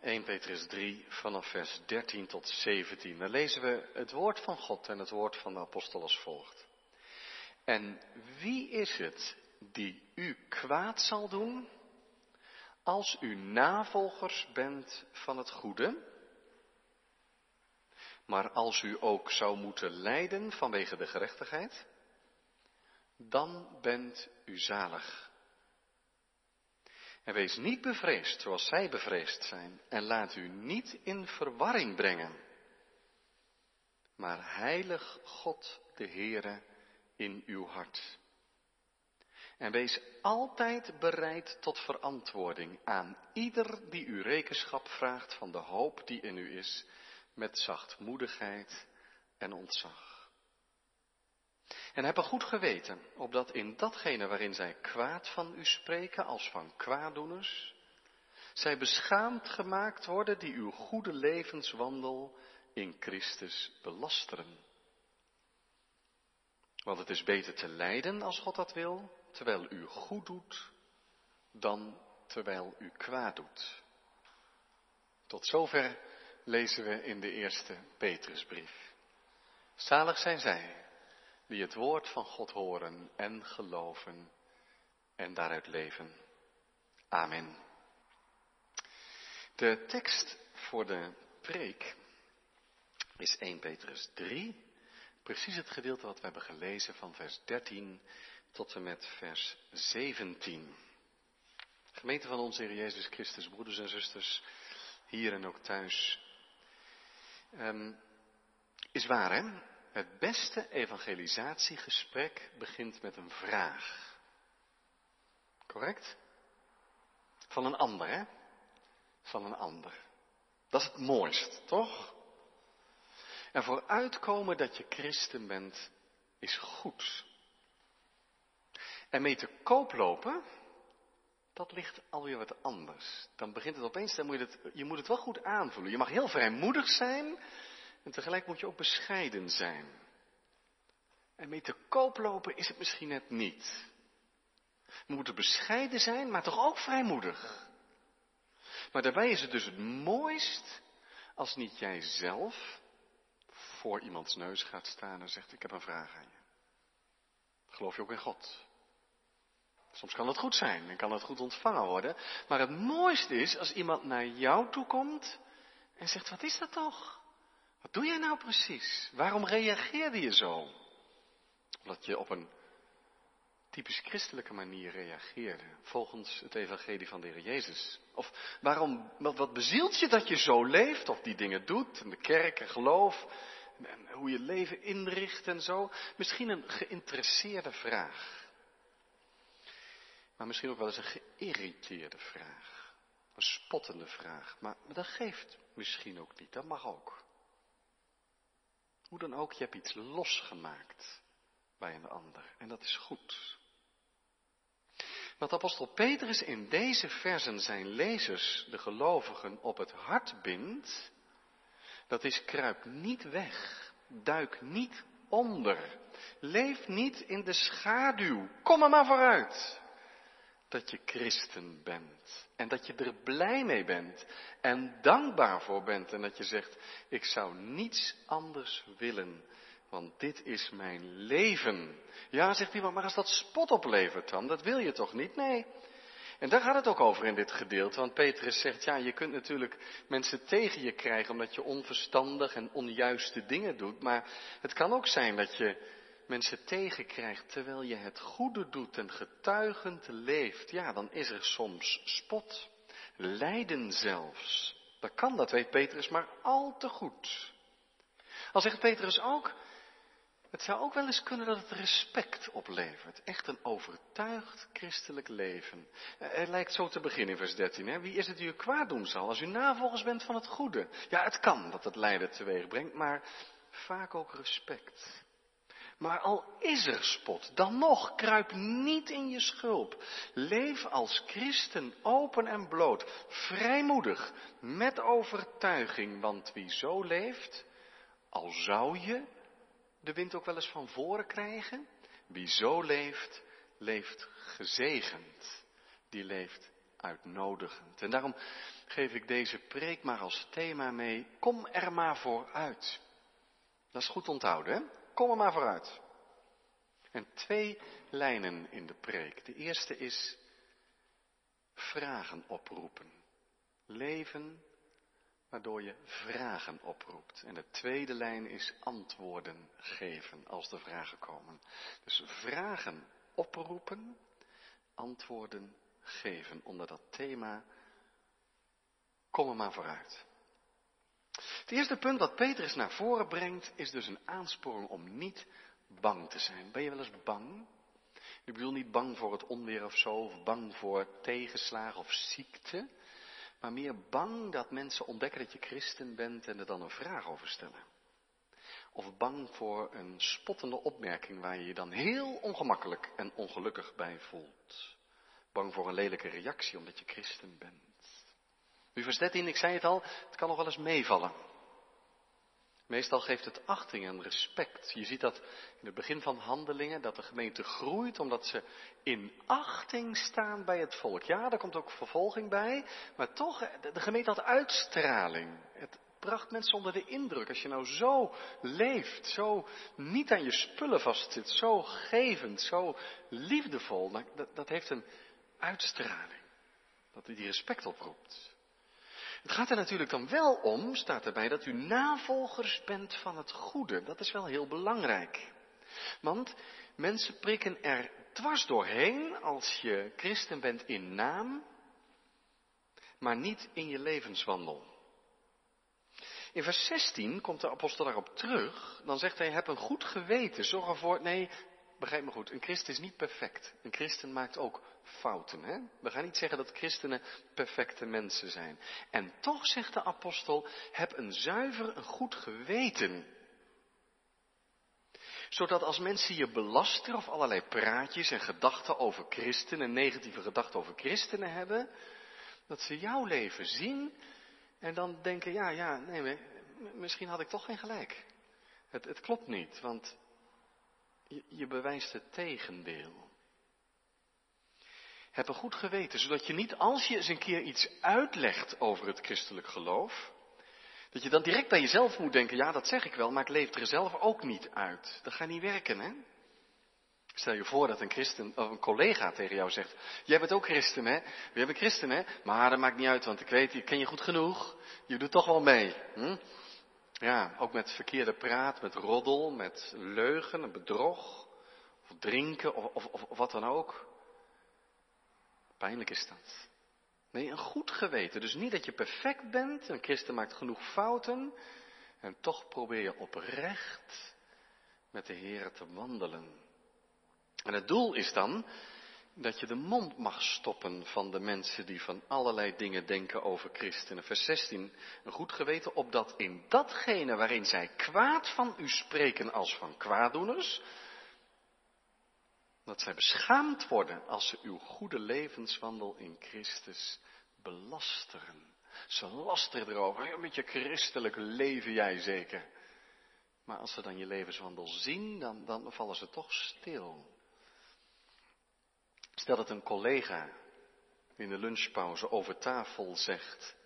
1 Petrus 3 vanaf vers 13 tot 17. Dan lezen we het woord van God en het woord van de apostel als volgt. En wie is het die u kwaad zal doen als u navolgers bent van het goede? Maar als u ook zou moeten lijden vanwege de gerechtigheid, dan bent u zalig. En wees niet bevreesd zoals zij bevreesd zijn. En laat u niet in verwarring brengen. Maar heilig God de Heere in uw hart. En wees altijd bereid tot verantwoording aan ieder die u rekenschap vraagt van de hoop die in u is, met zachtmoedigheid en ontzag. En heb een goed geweten, opdat in datgene waarin zij kwaad van u spreken als van kwaaddoeners, zij beschaamd gemaakt worden die uw goede levenswandel in Christus belasteren. Want het is beter te lijden als God dat wil, terwijl u goed doet, dan terwijl u kwaad doet. Tot zover lezen we in de eerste Petrusbrief. Zalig zijn zij die het woord van God horen en geloven en daaruit leven. Amen. De tekst voor de preek is 1 Petrus 3, precies het gedeelte wat we hebben gelezen van vers 13 tot en met vers 17. Gemeente van onze Heer Jezus Christus, broeders en zusters, hier en ook thuis. Um, is waar, hè? Het beste evangelisatiegesprek begint met een vraag. Correct? Van een ander, hè? Van een ander. Dat is het mooist, toch? En vooruitkomen dat je christen bent, is goed. En mee te koop lopen, dat ligt alweer wat anders. Dan begint het opeens, dan moet je, het, je moet het wel goed aanvoelen. Je mag heel vrijmoedig zijn en tegelijk moet je ook bescheiden zijn. En mee te koop lopen is het misschien net niet. We moeten bescheiden zijn, maar toch ook vrijmoedig. Maar daarbij is het dus het mooist als niet jij zelf voor iemands neus gaat staan en zegt, ik heb een vraag aan je. Geloof je ook in God? Soms kan het goed zijn en kan het goed ontvangen worden. Maar het mooiste is als iemand naar jou toe komt en zegt, wat is dat toch? Wat doe jij nou precies? Waarom reageerde je zo? Omdat je op een typisch christelijke manier reageerde, volgens het evangelie van de Heer Jezus. Of waarom, wat, bezielt je dat je zo leeft, of die dingen doet, en de kerk en geloof, en hoe je leven inricht en zo. Misschien een geïnteresseerde vraag. Maar misschien ook wel eens een geïrriteerde vraag. Een spottende vraag. Maar dat geeft misschien ook niet. Dat mag ook. Hoe dan ook, je hebt iets losgemaakt bij een ander. En dat is goed. Wat apostel Petrus in deze versen zijn lezers, de gelovigen, op het hart bindt, dat is kruip niet weg, duik niet onder, leef niet in de schaduw, kom er maar vooruit dat je christen bent. En dat je er blij mee bent. En dankbaar voor bent. En dat je zegt, ik zou niets anders willen. Want dit is mijn leven. Ja, zegt iemand, maar als dat spot oplevert dan, dat wil je toch niet? Nee. En daar gaat het ook over in dit gedeelte. Want Petrus zegt, ja, je kunt natuurlijk mensen tegen je krijgen omdat je onverstandig en onjuiste dingen doet. Maar het kan ook zijn dat je mensen tegenkrijgt terwijl je het goede doet en getuigend leeft, ja, dan is er soms spot, lijden zelfs. Dat kan, dat weet Petrus maar al te goed. Al zegt Petrus ook, het zou ook wel eens kunnen dat het respect oplevert. Echt een overtuigd christelijk leven. Het lijkt zo te beginnen in vers 13. Hè? Wie is het die u kwaad doen zal als u navolgers bent van het goede? Ja, het kan dat het lijden teweeg brengt, maar vaak ook respect. Maar al is er spot, dan nog, kruip niet in je schulp. Leef als christen open en bloot, vrijmoedig, met overtuiging, want wie zo leeft, al zou je de wind ook wel eens van voren krijgen, wie zo leeft, leeft gezegend. Die leeft uitnodigend. En daarom geef ik deze preek maar als thema mee. Kom er maar vooruit. Dat is goed onthouden, hè? Kom er maar vooruit. En twee lijnen in de preek. De eerste is vragen oproepen. Leven waardoor je vragen oproept. En de tweede lijn is antwoorden geven als de vragen komen. Dus vragen oproepen, antwoorden geven onder dat thema. Kom er maar vooruit. Het eerste punt wat Petrus naar voren brengt is dus een aansporing om niet bang te zijn. Ben je wel eens bang? Ik bedoel niet bang voor het onweer of zo, of bang voor tegenslagen of ziekte, maar meer bang dat mensen ontdekken dat je christen bent en er dan een vraag over stellen. Of bang voor een spottende opmerking waar je je dan heel ongemakkelijk en ongelukkig bij voelt. Bang voor een lelijke reactie omdat je christen bent. U vers 13, ik zei het al, het kan nog wel eens meevallen. Meestal geeft het achting en respect. Je ziet dat in het begin van handelingen, dat de gemeente groeit omdat ze in achting staan bij het volk. Ja, daar komt ook vervolging bij, maar toch, de gemeente had uitstraling. Het bracht mensen onder de indruk. Als je nou zo leeft, zo niet aan je spullen vastzit, zo gevend, zo liefdevol, dat, dat heeft een uitstraling. Dat die respect oproept. Het gaat er natuurlijk dan wel om, staat erbij, dat u navolgers bent van het goede. Dat is wel heel belangrijk. Want mensen prikken er dwars doorheen als je christen bent in naam, maar niet in je levenswandel. In vers 16 komt de apostel daarop terug. Dan zegt hij, heb een goed geweten. Zorg ervoor, nee, begrijp me goed, een christen is niet perfect. Een christen maakt ook fouten. Hè? We gaan niet zeggen dat christenen perfecte mensen zijn. En toch zegt de apostel, heb een zuiver, een goed geweten. Zodat als mensen je belasten of allerlei praatjes en gedachten over christenen, negatieve gedachten over christenen hebben, dat ze jouw leven zien en dan denken, ja, ja, nee, misschien had ik toch geen gelijk. Het, het klopt niet, want je, je bewijst het tegendeel. Heb een goed geweten, zodat je niet als je eens een keer iets uitlegt over het christelijk geloof, dat je dan direct bij jezelf moet denken, ja dat zeg ik wel, maar ik leef er zelf ook niet uit. Dat gaat niet werken, hè? Stel je voor dat een christen, of een collega tegen jou zegt, jij bent ook christen, hè? We hebben christen, hè? Maar dat maakt niet uit, want ik weet, ik ken je goed genoeg. Je doet toch wel mee. Hm? Ja, ook met verkeerde praat, met roddel, met leugen, bedrog, of drinken, of, of, wat dan ook. Pijnlijk is dat. Nee, een goed geweten. Dus niet dat je perfect bent, een christen maakt genoeg fouten, en toch probeer je oprecht met de Heer te wandelen. En het doel is dan dat je de mond mag stoppen van de mensen die van allerlei dingen denken over christenen. Vers 16, een goed geweten opdat in datgene waarin zij kwaad van u spreken als van kwaaddoeners, dat zij beschaamd worden als ze uw goede levenswandel in Christus belasteren. Ze lasteren erover, een beetje christelijk leven jij zeker. Maar als ze dan je levenswandel zien, dan, dan vallen ze toch stil. Stel dat een collega in de lunchpauze over tafel zegt,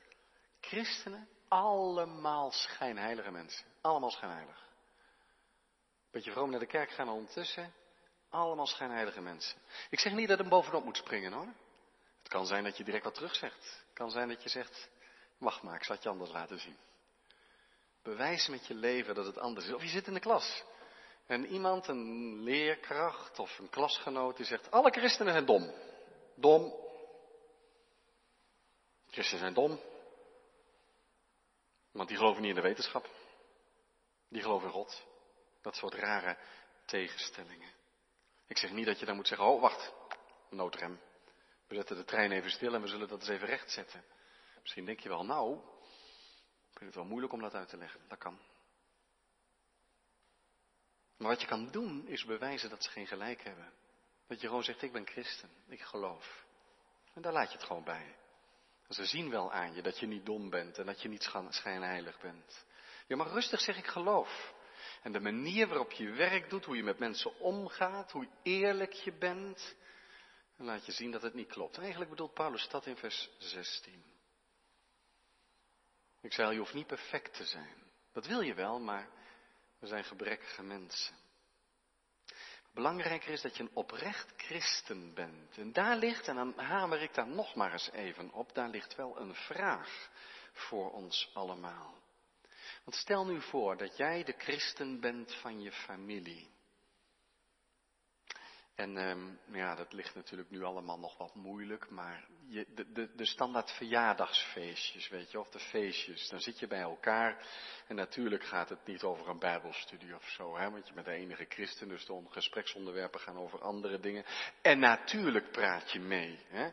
christenen, allemaal schijnheilige mensen. Allemaal schijnheilig. Beetje vroom naar de kerk gaan ondertussen, allemaal schijnheilige mensen. Ik zeg niet dat hem bovenop moet springen hoor. Het kan zijn dat je direct wat terug zegt. Het kan zijn dat je zegt, wacht maar, ik zal het je anders laten zien. Bewijs met je leven dat het anders is. Of je zit in de klas. En iemand, een leerkracht of een klasgenoot, die zegt, alle christenen zijn dom. Dom. Christenen zijn dom. Want die geloven niet in de wetenschap. Die geloven in God. Dat soort rare tegenstellingen. Ik zeg niet dat je dan moet zeggen, oh wacht, noodrem. We zetten de trein even stil en we zullen dat eens even rechtzetten. Misschien denk je wel, nou, ik vind het wel moeilijk om dat uit te leggen. Dat kan. Maar wat je kan doen is bewijzen dat ze geen gelijk hebben. Dat je gewoon zegt, ik ben christen, ik geloof. En daar laat je het gewoon bij. Ze zien wel aan je dat je niet dom bent en dat je niet schijnheilig bent. Je mag rustig zeggen, ik geloof. En de manier waarop je werk doet, hoe je met mensen omgaat, hoe eerlijk je bent, En laat je zien dat het niet klopt. Eigenlijk bedoelt Paulus dat in vers 16. Ik zei al, je hoeft niet perfect te zijn. Dat wil je wel, maar we zijn gebrekkige mensen. Belangrijker is dat je een oprecht christen bent. En daar ligt, en dan hamer ik daar nog maar eens even op, daar ligt wel een vraag voor ons allemaal. Want stel nu voor dat jij de christen bent van je familie. En um, ja, dat ligt natuurlijk nu allemaal nog wat moeilijk, maar je, de, de, de standaard verjaardagsfeestjes, weet je, of de feestjes, dan zit je bij elkaar en natuurlijk gaat het niet over een bijbelstudie of zo, hè, want je bent de enige christen, dus de gespreksonderwerpen gaan over andere dingen. En natuurlijk praat je mee, hè.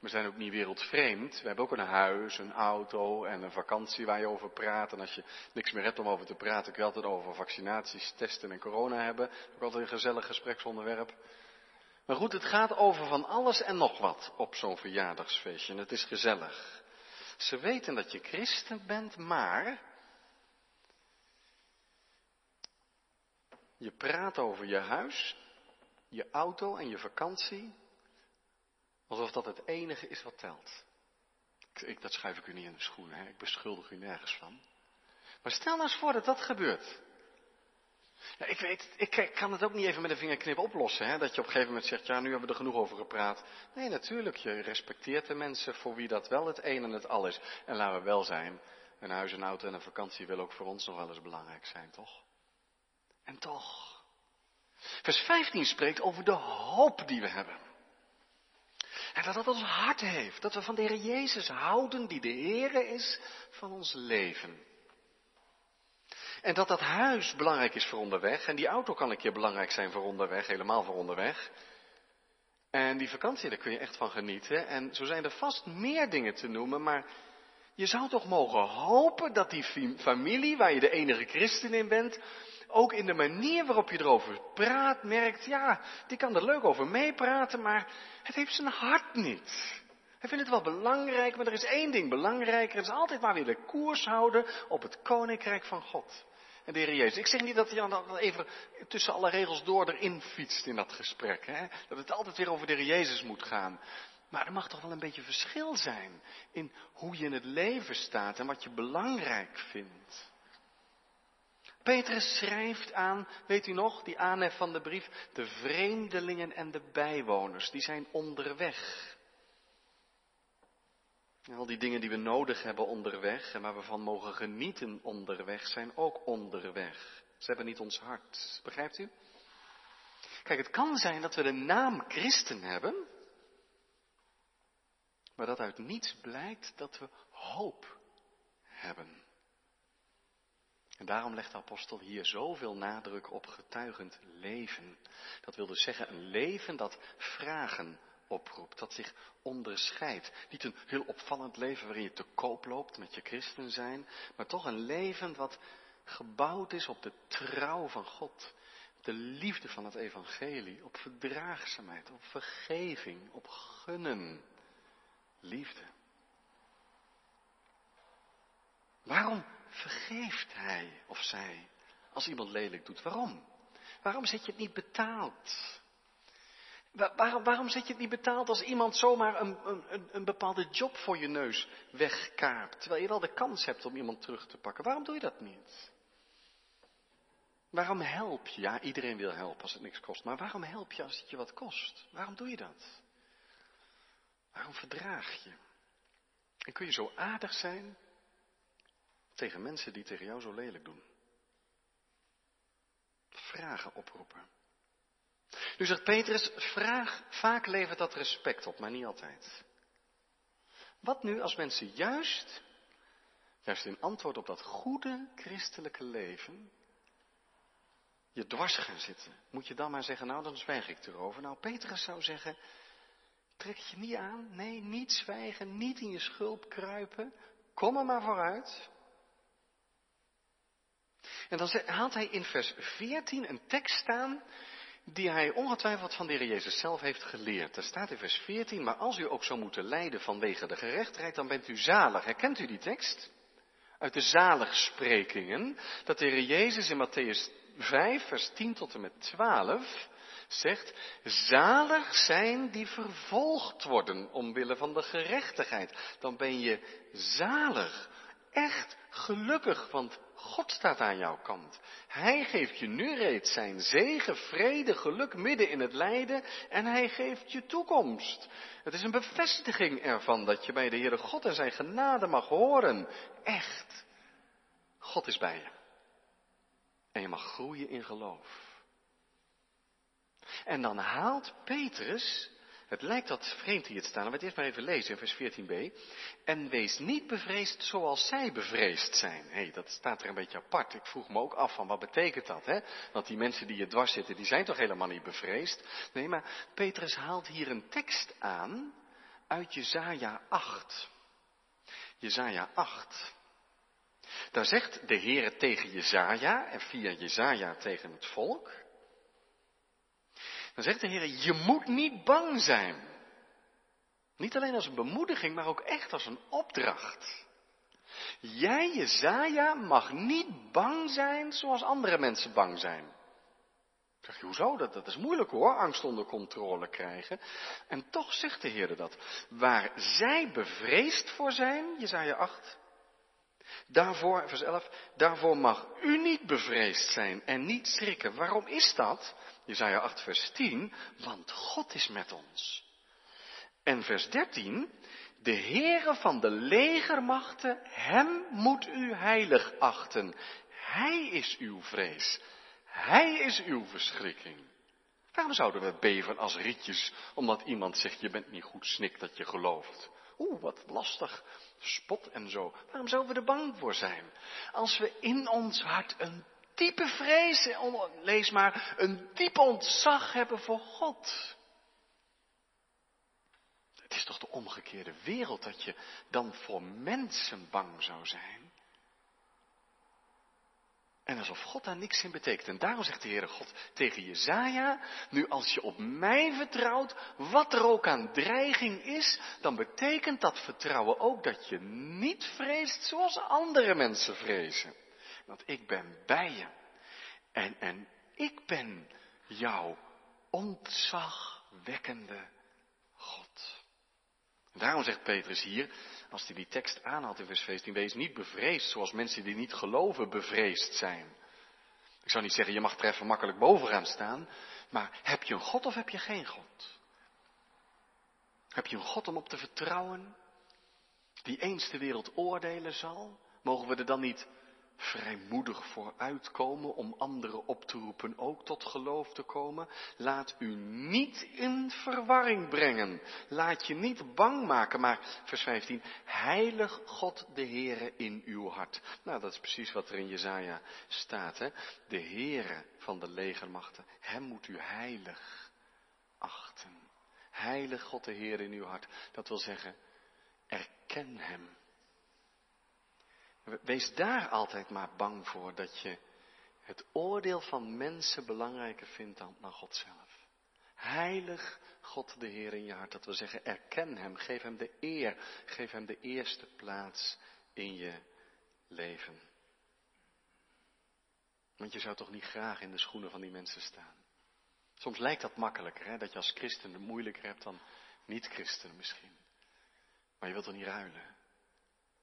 We zijn ook niet wereldvreemd. We hebben ook een huis, een auto en een vakantie waar je over praat. En als je niks meer hebt om over te praten, kun je altijd over vaccinaties, testen en corona hebben. Ook altijd een gezellig gespreksonderwerp. Maar goed, het gaat over van alles en nog wat op zo'n verjaardagsfeestje. En het is gezellig. Ze weten dat je christen bent, maar je praat over je huis, je auto en je vakantie, alsof dat het enige is wat telt. Ik, dat schuif ik u niet in de schoenen, hè? ik beschuldig u nergens van. Maar stel nou eens voor dat dat gebeurt. Ik weet, ik kan het ook niet even met een vingerknip oplossen. Hè? Dat je op een gegeven moment zegt, ja, nu hebben we er genoeg over gepraat. Nee, natuurlijk, je respecteert de mensen voor wie dat wel het een en het al is. En laten we wel zijn, een huis, een auto en een vakantie wil ook voor ons nog wel eens belangrijk zijn, toch? En toch. Vers 15 spreekt over de hoop die we hebben. En dat dat ons hart heeft. Dat we van de Heer Jezus houden, die de Heer is van ons leven. En dat dat huis belangrijk is voor onderweg. En die auto kan een keer belangrijk zijn voor onderweg, helemaal voor onderweg. En die vakantie, daar kun je echt van genieten. En zo zijn er vast meer dingen te noemen, maar je zou toch mogen hopen dat die familie, waar je de enige christen in bent, ook in de manier waarop je erover praat, merkt, ja, die kan er leuk over meepraten, maar het heeft zijn hart niet. Hij vindt het wel belangrijk, maar er is één ding belangrijker. Het is altijd maar weer de koers houden op het koninkrijk van God en de Heer Jezus. Ik zeg niet dat hij dan even tussen alle regels door erin fietst in dat gesprek. Hè? Dat het altijd weer over de Heer Jezus moet gaan. Maar er mag toch wel een beetje verschil zijn in hoe je in het leven staat en wat je belangrijk vindt. Petrus schrijft aan, weet u nog, die aanhef van de brief, de vreemdelingen en de bijwoners, die zijn onderweg. Al die dingen die we nodig hebben onderweg en waar we van mogen genieten onderweg, zijn ook onderweg. Ze hebben niet ons hart. Begrijpt u? Kijk, het kan zijn dat we de naam christen hebben, maar dat uit niets blijkt dat we hoop hebben. En daarom legt de apostel hier zoveel nadruk op getuigend leven. Dat wil dus zeggen een leven dat vragen oproept, dat zich onderscheidt. Niet een heel opvallend leven waarin je te koop loopt met je christen zijn, maar toch een leven wat gebouwd is op de trouw van God, de liefde van het evangelie, op verdraagzaamheid, op vergeving, op gunnen, liefde. Waarom vergeeft hij of zij als iemand lelijk doet? Waarom? Waarom zit je het niet betaald? Waarom, waarom zet je het niet betaald als iemand zomaar een, een, een bepaalde job voor je neus wegkaapt, terwijl je wel de kans hebt om iemand terug te pakken? Waarom doe je dat niet? Waarom help je? Ja, iedereen wil helpen als het niks kost, maar waarom help je als het je wat kost? Waarom doe je dat? Waarom verdraag je? En kun je zo aardig zijn tegen mensen die tegen jou zo lelijk doen? Vragen oproepen. Nu zegt Petrus, vraag, vaak levert dat respect op, maar niet altijd. Wat nu als mensen juist, juist in antwoord op dat goede christelijke leven, je dwars gaan zitten? Moet je dan maar zeggen, nou dan zwijg ik erover. Nou, Petrus zou zeggen, trek je niet aan, nee, niet zwijgen, niet in je schulp kruipen, kom er maar vooruit. En dan haalt hij in vers 14 een tekst staan die hij ongetwijfeld van de Heer Jezus zelf heeft geleerd. Er staat in vers 14, maar als u ook zou moeten lijden vanwege de gerechtigheid, dan bent u zalig. Herkent u die tekst? Uit de zaligsprekingen, dat de Heer Jezus in Matthäus 5, vers 10 tot en met 12, zegt, zalig zijn die vervolgd worden omwille van de gerechtigheid. Dan ben je zalig, echt gelukkig, want God staat aan jouw kant. Hij geeft je nu reeds zijn zegen, vrede, geluk midden in het lijden en hij geeft je toekomst. Het is een bevestiging ervan dat je bij de Heere God en zijn genade mag horen. Echt. God is bij je. En je mag groeien in geloof. En dan haalt Petrus, het lijkt dat vreemd hier te staan, laten we het eerst maar even lezen in vers 14b. En wees niet bevreesd zoals zij bevreesd zijn. Hé, hey, dat staat er een beetje apart. Ik vroeg me ook af van wat betekent dat, hè? Want die mensen die je dwars zitten, die zijn toch helemaal niet bevreesd? Nee, maar Petrus haalt hier een tekst aan uit Jezaja 8. Jezaja 8. Daar zegt de Heere tegen Jezaja en via Jezaja tegen het volk. Dan zegt de Heer, je moet niet bang zijn. Niet alleen als een bemoediging, maar ook echt als een opdracht. Jij, Jezaja, mag niet bang zijn zoals andere mensen bang zijn. Zeg je, hoezo? Dat, dat is moeilijk hoor, angst onder controle krijgen. En toch zegt de Heer dat. Waar zij bevreesd voor zijn, Jezaja 8, Daarvoor, vers 11, daarvoor mag u niet bevreesd zijn en niet schrikken. Waarom is dat? Jezaja 8, vers 10, want God is met ons. En vers 13, de Heere van de legermachten, hem moet u heilig achten. Hij is uw vrees. Hij is uw verschrikking. Waarom zouden we beven als rietjes, omdat iemand zegt, je bent niet goed snik dat je gelooft? Oeh, wat lastig. Spot en zo. Waarom zouden we er bang voor zijn? Als we in ons hart een diepe vrees, lees maar, een diep ontzag hebben voor God. Het is toch de omgekeerde wereld dat je dan voor mensen bang zou zijn? En alsof God daar niks in betekent. En daarom zegt de Heere God tegen Jezaja, nu als je op mij vertrouwt, wat er ook aan dreiging is, dan betekent dat vertrouwen ook dat je niet vreest zoals andere mensen vrezen. Want ik ben bij je. En, en ik ben jouw ontzagwekkende God. Daarom zegt Petrus hier, als hij die tekst aanhaalt in vers 14, wees niet bevreesd zoals mensen die niet geloven bevreesd zijn. Ik zou niet zeggen, je mag er makkelijk bovenaan staan, maar heb je een God of heb je geen God? Heb je een God om op te vertrouwen, die eens de wereld oordelen zal? Mogen we er dan niet vrijmoedig voor uitkomen om anderen op te roepen ook tot geloof te komen. Laat u niet in verwarring brengen. Laat je niet bang maken, maar vers 15, heilig God de Heere in uw hart. Nou, dat is precies wat er in Jezaja staat, hè. De Heere van de legermachten, hem moet u heilig achten. Heilig God de Heer in uw hart. Dat wil zeggen, erken hem Wees daar altijd maar bang voor dat je het oordeel van mensen belangrijker vindt dan, God zelf. Heilig God de Heer in je hart. Dat wil zeggen, erken Hem, geef Hem de eer, geef Hem de eerste plaats in je leven. Want je zou toch niet graag in de schoenen van die mensen staan. Soms lijkt dat makkelijker, hè? dat je als christen het moeilijker hebt dan niet-christen misschien. Maar je wilt er niet ruilen.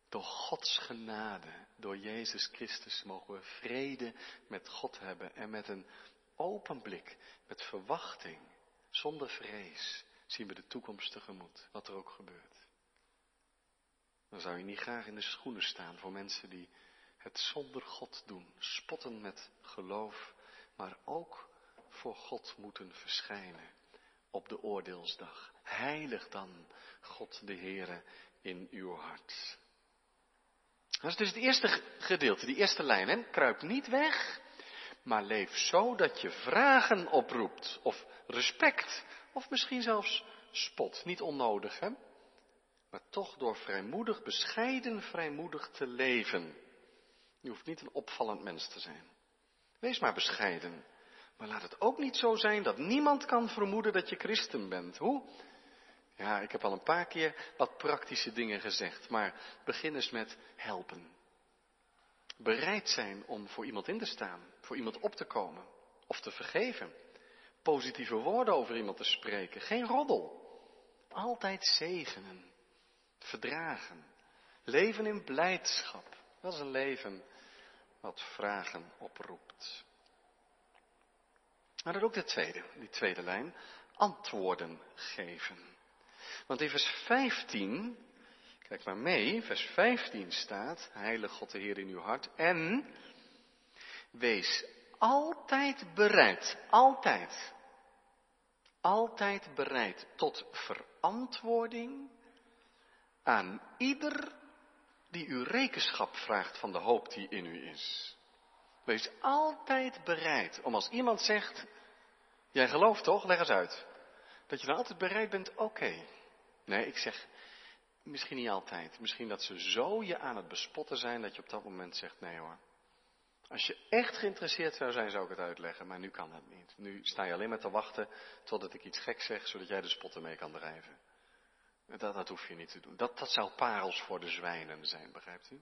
Door Gods genade, door Jezus Christus, mogen we vrede met God hebben en met een open blik, met verwachting, zonder vrees, zien we de toekomst tegemoet, wat er ook gebeurt. Dan zou je niet graag in de schoenen staan voor mensen die het zonder God doen, spotten met geloof, maar ook voor God moeten verschijnen op de oordeelsdag. Heilig dan God de Heere in uw hart. Dat is dus het eerste gedeelte, die eerste lijn. Hè? Kruip niet weg, maar leef zo dat je vragen oproept. Of respect, of misschien zelfs spot. Niet onnodig, hè? Maar toch door vrijmoedig, bescheiden vrijmoedig te leven. Je hoeft niet een opvallend mens te zijn. Wees maar bescheiden. Maar laat het ook niet zo zijn dat niemand kan vermoeden dat je christen bent. Hoe? Ja, ik heb al een paar keer wat praktische dingen gezegd, maar begin eens met helpen. Bereid zijn om voor iemand in te staan, voor iemand op te komen of te vergeven. positieve woorden over iemand te spreken. Geen roddel. Altijd zegenen. Verdragen. Leven in blijdschap. Dat is een leven wat vragen oproept. Maar dan ook de tweede, die tweede lijn. Antwoorden geven. Want in vers 15, kijk maar mee, vers 15 staat, Heilige God de Heer in uw hart en wees altijd bereid, altijd, altijd bereid tot verantwoording aan ieder die u rekenschap vraagt van de hoop die in u is. Wees altijd bereid om als iemand zegt, jij gelooft toch, leg eens uit. Dat je dan altijd bereid bent, oké. Nee, ik zeg, misschien niet altijd. Misschien dat ze zo je aan het bespotten zijn dat je op dat moment zegt, nee hoor. Als je echt geïnteresseerd zou zijn, zou ik het uitleggen, maar nu kan dat niet. Nu sta je alleen maar te wachten totdat ik iets gek zeg, zodat jij de spotten mee kan drijven. Dat, dat hoef je niet te doen. Dat, dat zou parels voor de zwijnen zijn, begrijpt u?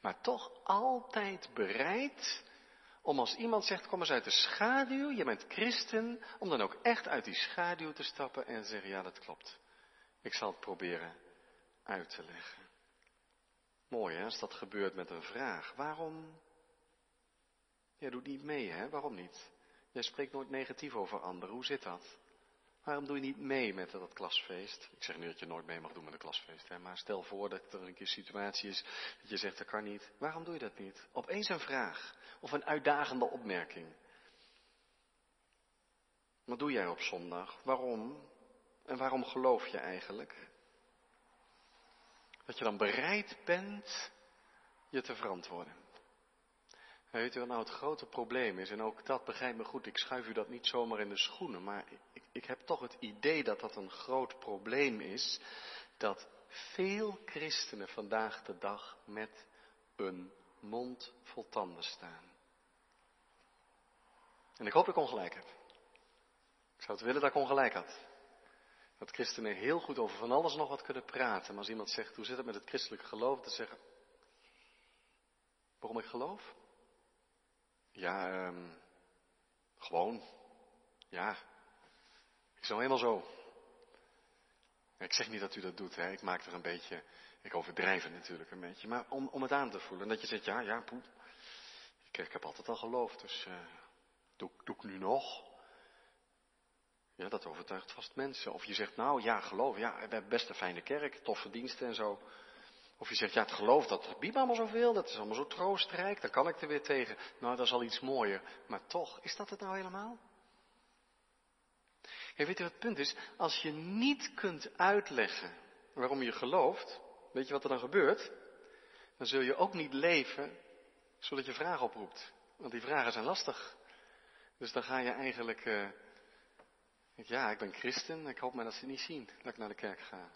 Maar toch altijd bereid om als iemand zegt, kom eens uit de schaduw, je bent christen, om dan ook echt uit die schaduw te stappen en te zeggen, ja dat klopt. Ik zal het proberen uit te leggen. Mooi hè, als dat gebeurt met een vraag. Waarom? Jij doet niet mee hè, waarom niet? Jij spreekt nooit negatief over anderen, hoe zit dat? Waarom doe je niet mee met dat klasfeest? Ik zeg niet dat je nooit mee mag doen met een klasfeest, hè, maar stel voor dat er een keer een situatie is dat je zegt dat kan niet. Waarom doe je dat niet? Opeens een vraag of een uitdagende opmerking. Wat doe jij op zondag? Waarom? En waarom geloof je eigenlijk? Dat je dan bereid bent je te verantwoorden. Weet u wat nou het grote probleem is? En ook dat begrijp me goed, ik schuif u dat niet zomaar in de schoenen, maar ik, ik heb toch het idee dat dat een groot probleem is, dat veel christenen vandaag de dag met een mond vol tanden staan. En ik hoop dat ik ongelijk heb. Ik zou het willen dat ik ongelijk had. Dat christenen heel goed over van alles nog wat kunnen praten. Maar als iemand zegt, hoe zit het met het christelijke geloof? Dan zeggen, waarom ik geloof? Ja, um, gewoon. Ja, ik zo helemaal zo. Ik zeg niet dat u dat doet, hè. ik maak er een beetje, ik overdrijf het natuurlijk een beetje, maar om, om het aan te voelen. En dat je zegt, ja, ja, poep. Ik, heb altijd al geloofd, dus uh, doe, doe ik nu nog? Ja, dat overtuigt vast mensen. Of je zegt, nou ja, geloof, ja, we hebben best een fijne kerk, toffe diensten en zo. Of je zegt, ja, het geloof, dat biedt allemaal zoveel, dat is allemaal zo troostrijk, dan kan ik er weer tegen. Nou, dat is al iets mooier. Maar toch, is dat het nou helemaal? Hey, weet je wat het punt is? Als je niet kunt uitleggen waarom je gelooft, weet je wat er dan gebeurt? Dan zul je ook niet leven zodat je vragen oproept. Want die vragen zijn lastig. Dus dan ga je eigenlijk, uh, ja, ik ben christen, ik hoop maar dat ze niet zien dat ik naar de kerk ga.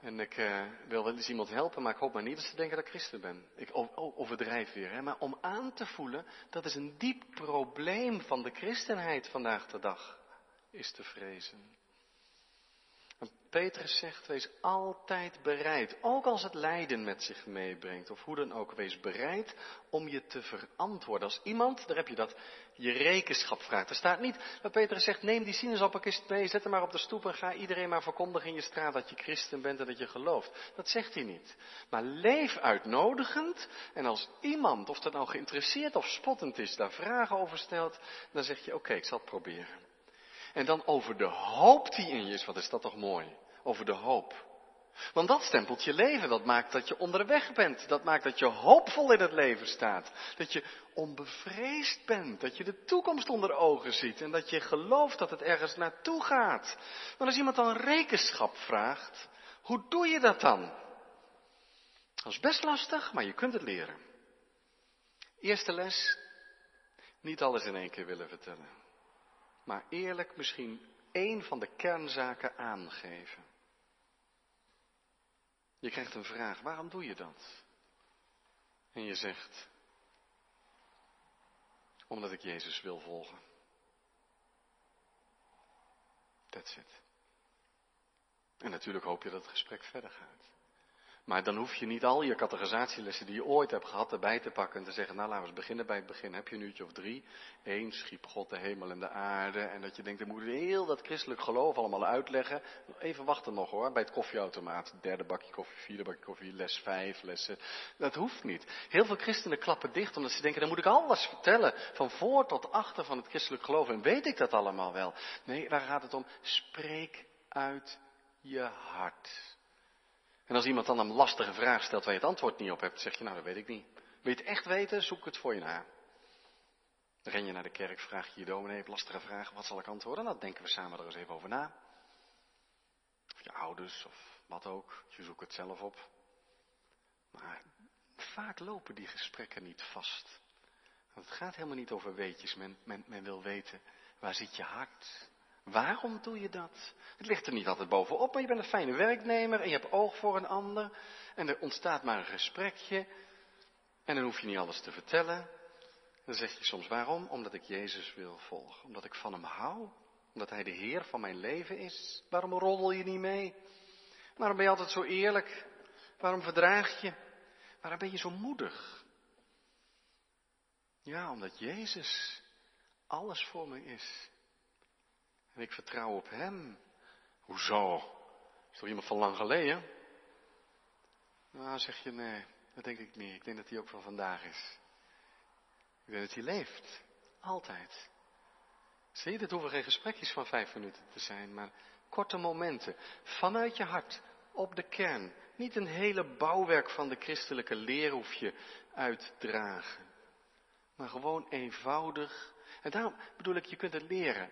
En ik uh, wil wel eens iemand helpen, maar ik hoop maar niet dat ze denken dat ik christen ben. Ik overdrijf weer, hè. Maar om aan te voelen, dat is een diep probleem van de christenheid vandaag de dag, is te vrezen. Petrus zegt, wees altijd bereid, ook als het lijden met zich meebrengt, of hoe dan ook, wees bereid om je te verantwoorden. Als iemand, daar heb je dat, je rekenschap vraagt. Er staat niet dat Petrus zegt, neem die sinaasappelkist mee, zet hem maar op de stoep en ga iedereen maar verkondigen in je straat dat je christen bent en dat je gelooft. Dat zegt hij niet. Maar leef uitnodigend en als iemand, of dat nou geïnteresseerd of spottend is, daar vragen over stelt, dan zeg je, oké, ik zal het proberen. En dan over de hoop die in je is, wat is dat toch mooi? Over de hoop. Want dat stempelt je leven, dat maakt dat je onderweg bent, dat maakt dat je hoopvol in het leven staat, dat je onbevreesd bent, dat je de toekomst onder ogen ziet en dat je gelooft dat het ergens naartoe gaat. Maar als iemand dan rekenschap vraagt, hoe doe je dat dan? Dat is best lastig, maar je kunt het leren. Eerste les, niet alles in één keer willen vertellen, maar eerlijk misschien één van de kernzaken aangeven. Je krijgt een vraag, waarom doe je dat? En je zegt, omdat ik Jezus wil volgen. That's it. En natuurlijk hoop je dat het gesprek verder gaat. Maar dan hoef je niet al je categorisatielessen die je ooit hebt gehad erbij te pakken en te zeggen, nou laten we eens beginnen bij het begin. Heb je een uurtje of drie? Eén, schiep God de hemel en de aarde. En dat je denkt, dan moet heel dat christelijk geloof allemaal uitleggen. Even wachten nog hoor, bij het koffieautomaat. Derde bakje koffie, vierde bakje koffie, les vijf, lessen. Dat hoeft niet. Heel veel christenen klappen dicht omdat ze denken, dan moet ik alles vertellen. Van voor tot achter van het christelijk geloof. En weet ik dat allemaal wel? Nee, waar gaat het om? Spreek uit je hart. En als iemand dan een lastige vraag stelt waar je het antwoord niet op hebt, zeg je, nou dat weet ik niet. Wil je het echt weten? Zoek het voor je na. Dan ren je naar de kerk, vraag je je dominee, heb lastige vraag, wat zal ik antwoorden? Dan denken we samen er eens even over na. Of je ouders, of wat ook, je zoekt het zelf op. Maar vaak lopen die gesprekken niet vast. Want het gaat helemaal niet over weetjes, men, men, men wil weten, waar zit je hart? Waarom doe je dat? Het ligt er niet altijd bovenop, maar je bent een fijne werknemer en je hebt oog voor een ander. En er ontstaat maar een gesprekje. En dan hoef je niet alles te vertellen. Dan zeg je soms waarom? Omdat ik Jezus wil volgen. Omdat ik van hem hou. Omdat hij de Heer van mijn leven is. Waarom roddel je niet mee? Waarom ben je altijd zo eerlijk? Waarom verdraag je? Waarom ben je zo moedig? Ja, omdat Jezus alles voor me is. En ik vertrouw op Hem. Hoezo? Is toch iemand van lang geleden? Nou, zeg je nee, dat denk ik niet. Ik denk dat hij ook van vandaag is. Ik denk dat hij leeft. Altijd. Zie je, dit hoeven geen gesprekjes van vijf minuten te zijn, maar korte momenten. Vanuit je hart, op de kern. Niet een hele bouwwerk van de christelijke leer hoef je uitdragen. Maar gewoon eenvoudig. En daarom bedoel ik, je kunt het leren.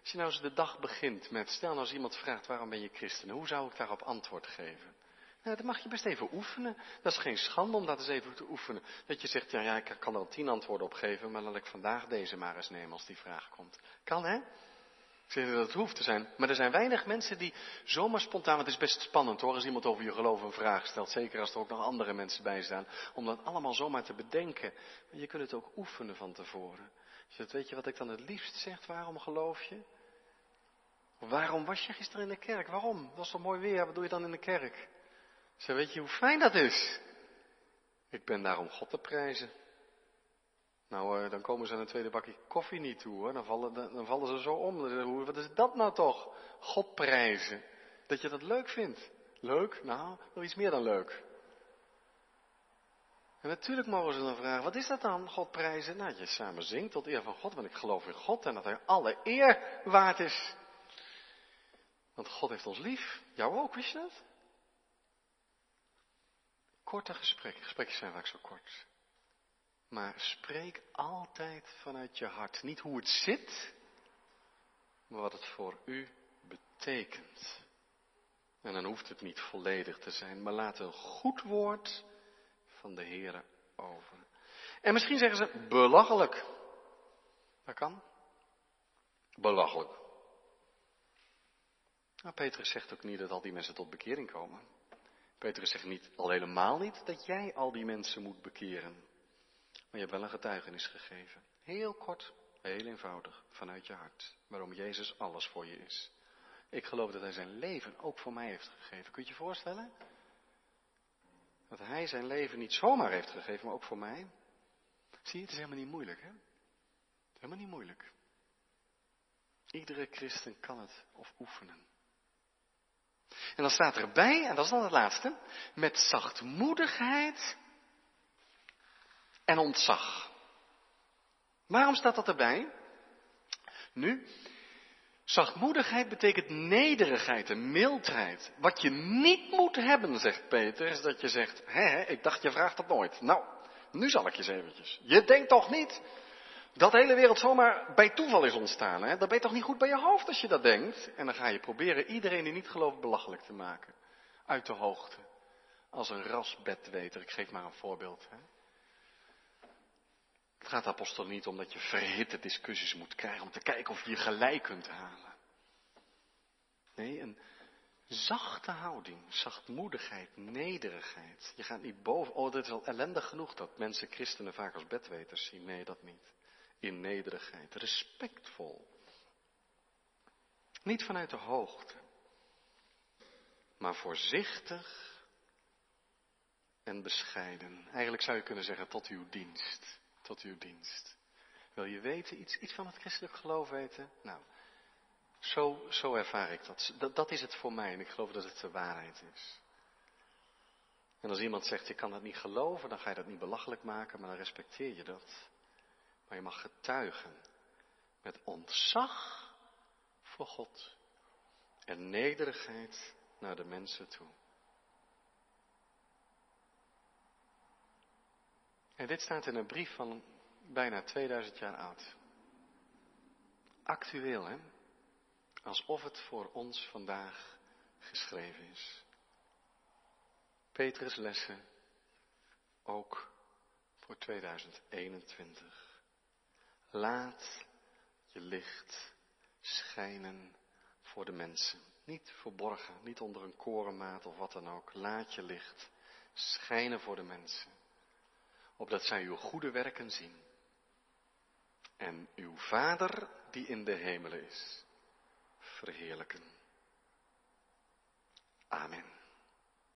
Als je nou de dag begint met, stel nou als iemand vraagt waarom ben je christen, hoe zou ik daarop antwoord geven? Nou, dat mag je best even oefenen. Dat is geen schande om dat eens even te oefenen. Dat je zegt, ja, ja, ik kan er al tien antwoorden op geven, maar laat ik vandaag deze maar eens nemen als die vraag komt. Kan hè? Ik zeg dat het hoeft te zijn. Maar er zijn weinig mensen die zomaar spontaan, want het is best spannend hoor, als iemand over je geloof een vraag stelt. Zeker als er ook nog andere mensen bij staan. Om dat allemaal zomaar te bedenken. Maar je kunt het ook oefenen van tevoren. Zegt, weet je wat ik dan het liefst zeg, waarom geloof je? Waarom was je gisteren in de kerk? Waarom? Het was toch mooi weer, wat doe je dan in de kerk? Ze weet je hoe fijn dat is? Ik ben daar om God te prijzen. Nou, uh, dan komen ze aan een tweede bakje koffie niet toe, hoor. Dan, vallen, dan vallen ze zo om. Wat is dat nou toch? God prijzen. Dat je dat leuk vindt. Leuk? Nou, nog iets meer dan leuk. En natuurlijk mogen ze dan vragen, wat is dat dan, God prijzen? Nou, je samen zingt tot eer van God, want ik geloof in God en dat hij alle eer waard is. Want God heeft ons lief. Jou ook, wist je dat? Korte gesprekken. Gesprekken zijn vaak zo kort. Maar spreek altijd vanuit je hart. Niet hoe het zit, maar wat het voor u betekent. En dan hoeft het niet volledig te zijn, maar laat een goed woord van de Heer over. En misschien zeggen ze belachelijk. Dat kan. Belachelijk. Nou, Petrus zegt ook niet dat al die mensen tot bekering komen. Petrus zegt niet, al helemaal niet, dat jij al die mensen moet bekeren. Maar je hebt wel een getuigenis gegeven. Heel kort, heel eenvoudig, vanuit je hart. Waarom Jezus alles voor je is. Ik geloof dat Hij zijn leven ook voor mij heeft gegeven. Kun je je voorstellen? Dat Hij zijn leven niet zomaar heeft gegeven, maar ook voor mij. Zie je, het is helemaal niet moeilijk, hè? Het is helemaal niet moeilijk. Iedere christen kan het of oefenen. En dan staat erbij, en dat is dan het laatste, met zachtmoedigheid en ontzag. Waarom staat dat erbij? Nu, zachtmoedigheid betekent nederigheid en mildheid. Wat je niet moet hebben, zegt Peter, is dat je zegt, hè, ik dacht je vraagt dat nooit. Nou, nu zal ik je eens eventjes. Je denkt toch niet dat de hele wereld zomaar bij toeval is ontstaan. Hè? Ben je toch niet goed bij je hoofd als je dat denkt. En dan ga je proberen iedereen die niet gelooft belachelijk te maken. Uit de hoogte. Als een rasbedweter. Ik geef maar een voorbeeld. Hè? Het gaat apostel niet om dat je verhitte discussies moet krijgen. Om te kijken of je je gelijk kunt halen. Nee, een zachte houding. Zachtmoedigheid. Nederigheid. Je gaat niet boven. Oh, dit is al ellendig genoeg dat mensen christenen vaak als bedweters zien. Nee, dat niet in nederigheid, respectvol. Niet vanuit de hoogte, maar voorzichtig en bescheiden. Eigenlijk zou je kunnen zeggen tot uw dienst. Tot uw dienst. Wil je weten, iets, iets van het christelijk geloof weten? Nou, zo, zo ervaar ik dat. dat. Dat is het voor mij en ik geloof dat het de waarheid is. En als iemand zegt, je kan dat niet geloven, dan ga je dat niet belachelijk maken, maar dan respecteer je dat. Maar je mag getuigen met ontzag voor God en nederigheid naar de mensen toe. En dit staat in een brief van bijna 2000 jaar oud. Actueel, hè? Alsof het voor ons vandaag geschreven is. Petrus lessen ook voor 2021. Laat je licht schijnen voor de mensen. Niet verborgen, niet onder een korenmaat of wat dan ook. Laat je licht schijnen voor de mensen. Opdat zij uw goede werken zien. En uw Vader die in de hemelen is, verheerlijken. Amen.